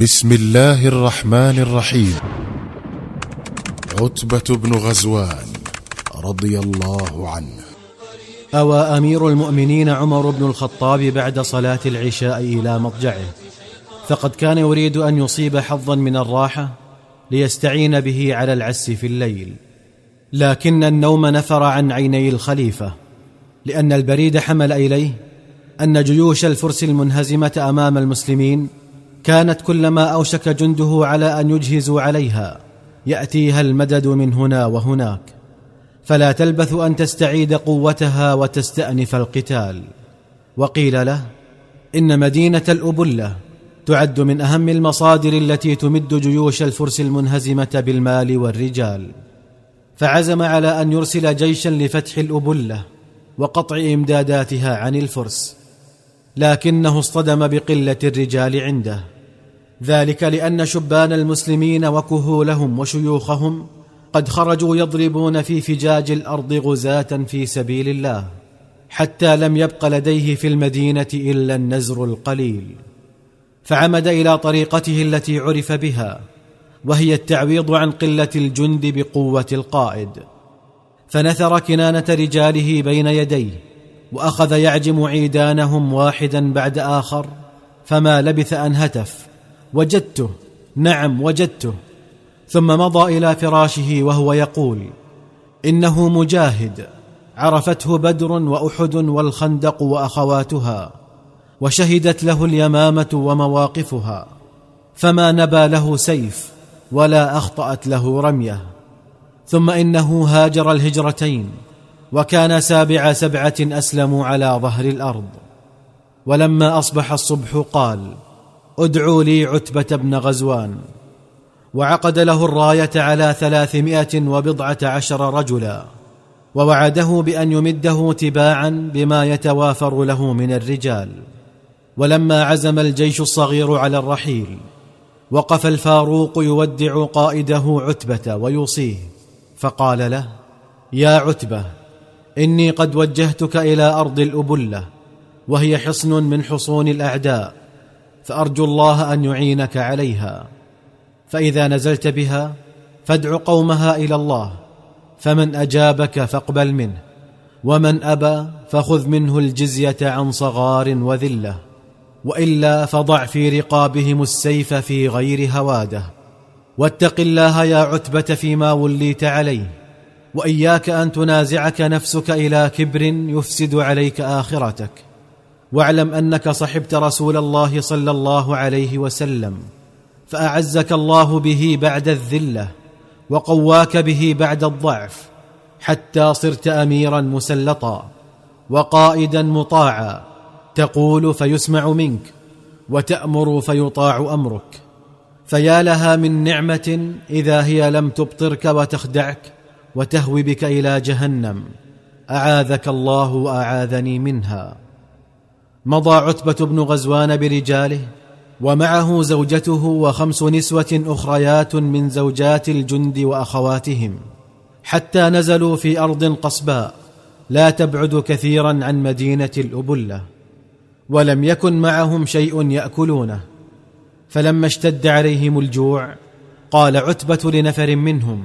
بسم الله الرحمن الرحيم. عتبة بن غزوان رضي الله عنه. أوى أمير المؤمنين عمر بن الخطاب بعد صلاة العشاء إلى مضجعه. فقد كان يريد أن يصيب حظا من الراحة ليستعين به على العس في الليل. لكن النوم نفر عن عيني الخليفة لأن البريد حمل إليه أن جيوش الفرس المنهزمة أمام المسلمين كانت كلما أوشك جنده على أن يجهزوا عليها يأتيها المدد من هنا وهناك. فلا تلبث أن تستعيد قوتها وتستأنف القتال. وقيل له إن مدينة الأبلة تعد من أهم المصادر التي تمد جيوش الفرس المنهزمة بالمال والرجال. فعزم على أن يرسل جيشا لفتح الأبلة وقطع إمداداتها عن الفرس. لكنه اصطدم بقلة الرجال عنده. ذلك لأن شبان المسلمين وكهولهم وشيوخهم قد خرجوا يضربون في فجاج الأرض غزاة في سبيل الله حتى لم يبق لديه في المدينة إلا النزر القليل. فعمد إلى طريقته التي عرف بها وهي التعويض عن قلة الجند بقوة القائد. فنثر كنانة رجاله بين يديه وأخذ يعجم عيدانهم واحدا بعد آخر فما لبث أن هتف. وجدته نعم وجدته. ثم مضى إلى فراشه وهو يقول إنه مجاهد. عرفته بدر وأحد والخندق وأخواتها وشهدت له اليمامة ومواقفها. فما نبى له سيف ولا أخطأت له رمية. ثم إنه هاجر الهجرتين. وكان سابع سبعة أسلموا على ظهر الأرض. ولما أصبح الصبح قال ادعوا لي عتبة بن غزوان. وعقد له الراية على ثلاثمائة وبضعة عشر رجلا ووعده بأن يمده تباعا بما يتوافر له من الرجال. ولما عزم الجيش الصغير على الرحيل وقف الفاروق يودع قائده عتبة ويوصيه فقال له يا عتبة إني قد وجهتك إلى أرض الأبلة وهي حصن من حصون الأعداء فأرجو الله أن يعينك عليها. فإذا نزلت بها فادع قومها إلى الله فمن أجابك فاقبل منه ومن أبى فخذ منه الجزية عن صغار وذلة وإلا فضع في رقابهم السيف في غير هوادة. واتق الله يا عتبة فيما وليت عليه. وإياك أن تنازعك نفسك إلى كبر يفسد عليك آخرتك. واعلم أنك صحبت رسول الله صلى الله عليه وسلم فأعزك الله به بعد الذلة وقواك به بعد الضعف حتى صرت اميرا مسلطا وقائدا مطاعا تقول فيسمع منك وتأمر فيطاع أمرك. فيا لها من نعمة إذا هي لم تبطرك وتخدعك وتهوي بك إلى جهنم. أعاذك الله وأعاذني منها. مضى عتبة بن غزوان برجاله ومعه زوجته وخمس نسوة أخريات من زوجات الجند وأخواتهم. حتى نزلوا في أرض قصباء لا تبعد كثيرا عن مدينة الأبلة. ولم يكن معهم شيء يأكلونه. فلما اشتد عليهم الجوع قال عتبة لنفر منهم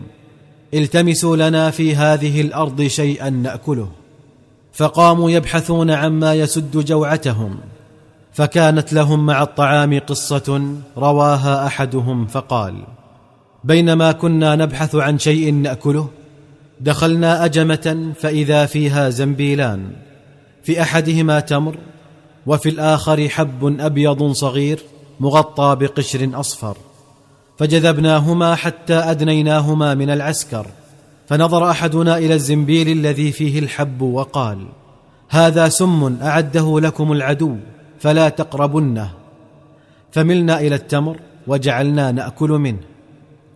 التمسوا لنا في هذه الأرض شيئا نأكله. فقاموا يبحثون عما يسد جوعتهم. فكانت لهم مع الطعام قصة رواها أحدهم فقال بينما كنا نبحث عن شيء نأكله دخلنا أجمة فإذا فيها زنبيلان. في أحدهما تمر وفي الآخر حب أبيض صغير مغطى بقشر أصفر. فجذبناهما حتى أدنيناهما من العسكر فنظر أحدنا إلى الزنبيل الذي فيه الحب وقال هذا سم أعده لكم العدو فلا تقربنه. فملنا إلى التمر وجعلنا نأكل منه.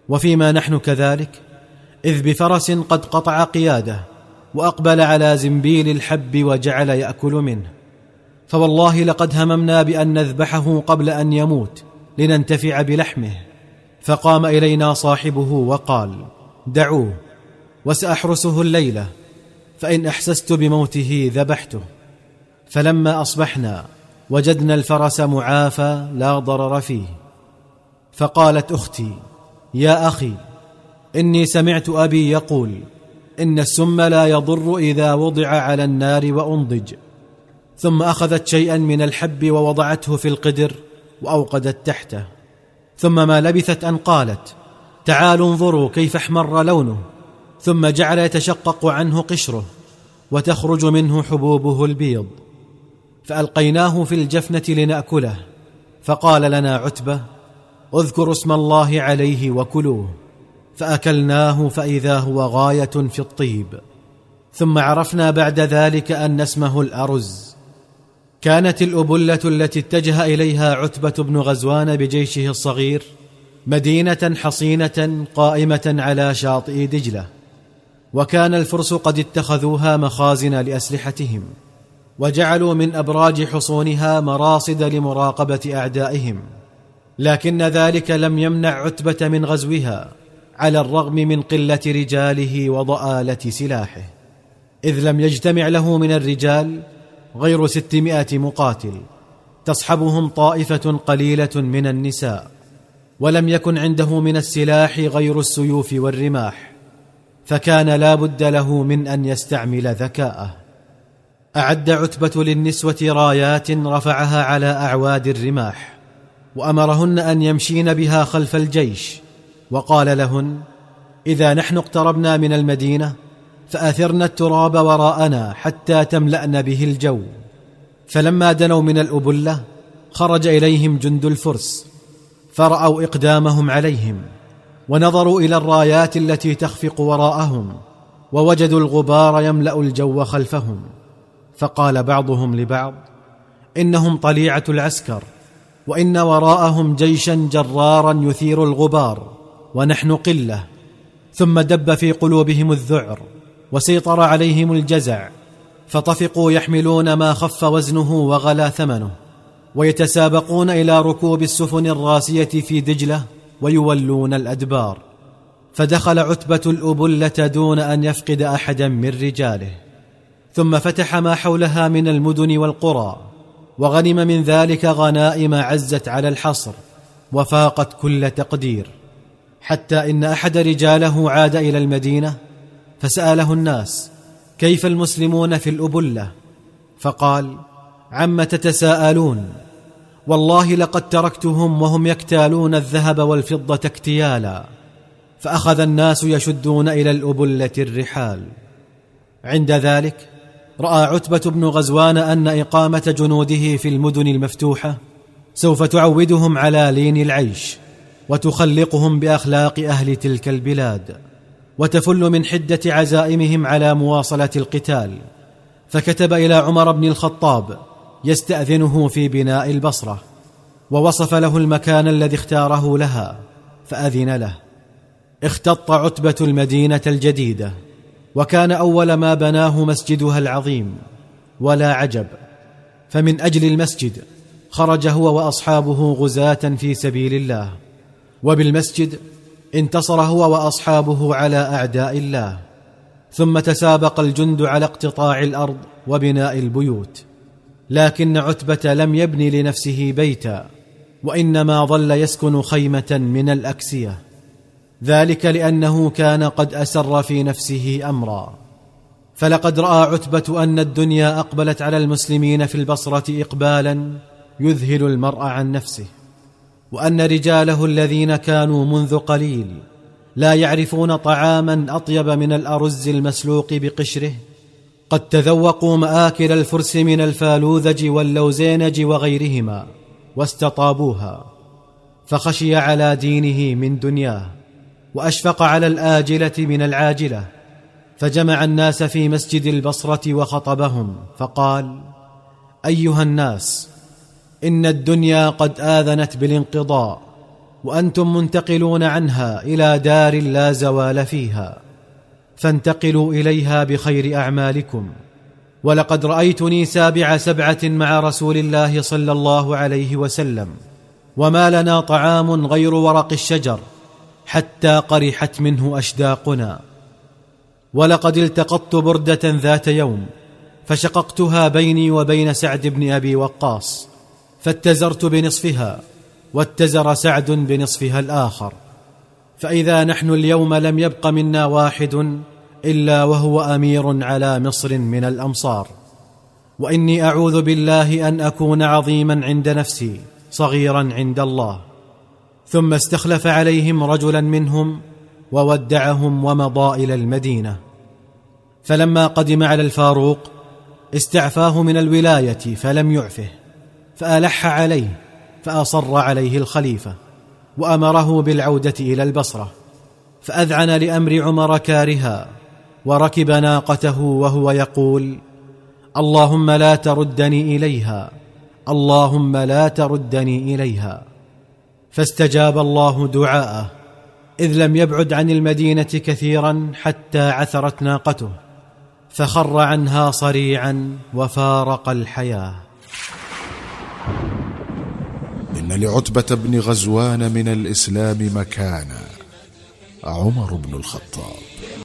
وفيما نحن كذلك إذ بفرس قد قطع قياده وأقبل على زنبيل الحب وجعل يأكل منه. فوالله لقد هممنا بأن نذبحه قبل أن يموت لننتفع بلحمه. فقام إلينا صاحبه وقال دعوه وسأحرسه الليلة فإن أحسست بموته ذبحته. فلما أصبحنا وجدنا الفرس معافى لا ضرر فيه. فقالت أختي يا أخي إني سمعت أبي يقول إن السم لا يضر إذا وضع على النار وأنضج. ثم أخذت شيئا من الحب ووضعته في القدر وأوقدت تحته. ثم ما لبثت أن قالت تعالوا انظروا كيف احمر لونه. ثم جعل يتشقق عنه قشره وتخرج منه حبوبه البيض. فألقيناه في الجفنة لنأكله. فقال لنا عتبة اذكروا اسم الله عليه وكلوه. فأكلناه فإذا هو غاية في الطيب. ثم عرفنا بعد ذلك أن اسمه الأرز. كانت الأبلة التي اتجه إليها عتبة بن غزوان بجيشه الصغير مدينة حصينة قائمة على شاطئ دجلة وكان الفرس قد اتخذوها مخازن لأسلحتهم وجعلوا من أبراج حصونها مراصد لمراقبة أعدائهم لكن ذلك لم يمنع عتبة من غزوها على الرغم من قلة رجاله وضآلة سلاحه إذ لم يجتمع له من الرجال غير ستمائة مقاتل تصحبهم طائفة قليلة من النساء ولم يكن عنده من السلاح غير السيوف والرماح فكان لا بد له من أن يستعمل ذكاءه. أعد عتبة للنسوة رايات رفعها على أعواد الرماح وأمرهن أن يمشين بها خلف الجيش وقال لهن إذا نحن اقتربنا من المدينة فاثرن التراب وراءنا حتى تملأن به الجو. فلما دنوا من الأبلة خرج إليهم جند الفرس فرأوا إقدامهم عليهم ونظروا إلى الرايات التي تخفق وراءهم ووجدوا الغبار يملأ الجو خلفهم. فقال بعضهم لبعض إنهم طليعة العسكر وإن وراءهم جيشا جرارا يثير الغبار ونحن قلة. ثم دب في قلوبهم الذعر وسيطر عليهم الجزع فطفقوا يحملون ما خف وزنه وغلا ثمنه ويتسابقون إلى ركوب السفن الراسية في دجلة ويولون الأدبار فدخل عتبة الأبلة دون أن يفقد أحدا من رجاله ثم فتح ما حولها من المدن والقرى وغنم من ذلك غنائم عزت على الحصر وفاقت كل تقدير حتى إن أحد رجاله عاد إلى المدينة فسأله الناس كيف المسلمون في الأبلة؟ فقال عم تتساءلون والله لقد تركتهم وهم يكتالون الذهب والفضة اكتيالا فأخذ الناس يشدون إلى الأبلة الرحال. عند ذلك رأى عتبة بن غزوان أن إقامة جنوده في المدن المفتوحة سوف تعودهم على لين العيش وتخلقهم بأخلاق أهل تلك البلاد. وتفل من حدة عزائمهم على مواصلة القتال. فكتب إلى عمر بن الخطاب يستأذنه في بناء البصرة ووصف له المكان الذي اختاره لها فأذن له. اختط عتبة المدينة الجديدة وكان أول ما بناه مسجدها العظيم. ولا عجب فمن أجل المسجد خرج هو وأصحابه غزاة في سبيل الله. وبالمسجد انتصر هو وأصحابه على أعداء الله ثم تسابق الجند على اقتطاع الأرض وبناء البيوت لكن عتبة لم يبن لنفسه بيتا وإنما ظل يسكن خيمة من الأكسية ذلك لأنه كان قد أسر في نفسه أمرا. فلقد رأى عتبة أن الدنيا أقبلت على المسلمين في البصرة اقبالا يذهل المرء عن نفسه. وأن رجاله الذين كانوا منذ قليل لا يعرفون طعاما أطيب من الأرز المسلوق بقشره قد تذوقوا مآكل الفرس من الفالوذج واللوزينج وغيرهما واستطابوها فخشي على دينه من دنياه وأشفق على الآجلة من العاجلة فجمع الناس في مسجد البصرة وخطبهم فقال أيها الناس إن الدنيا قد آذنت بالانقضاء وأنتم منتقلون عنها إلى دار لا زوال فيها فانتقلوا إليها بخير أعمالكم. ولقد رأيتني سابع سبعة مع رسول الله صلى الله عليه وسلم وما لنا طعام غير ورق الشجر حتى قرحت منه أشداقنا. ولقد التقطت بردة ذات يوم فشققتها بيني وبين سعد بن أبي وقاص. فاتزرت بنصفها واتزر سعد بنصفها الآخر. فإذا نحن اليوم لم يبق منا واحد إلا وهو أمير على مصر من الأمصار. وإني أعوذ بالله أن أكون عظيما عند نفسي صغيرا عند الله. ثم استخلف عليهم رجلا منهم وودعهم ومضى إلى المدينة. فلما قدم على الفاروق استعفاه من الولاية فلم يعفه. فألح عليه فأصر عليه الخليفة وأمره بالعودة إلى البصرة فأذعن لأمر عمر كارها وركب ناقته وهو يقول اللهم لا تردني إليها اللهم لا تردني إليها. فاستجاب الله دعاءه إذ لم يبعد عن المدينة كثيرا حتى عثرت ناقته فخر عنها صريعا وفارق الحياة. إن لعتبة بن غزوان من الإسلام مكانا. عمر بن الخطاب.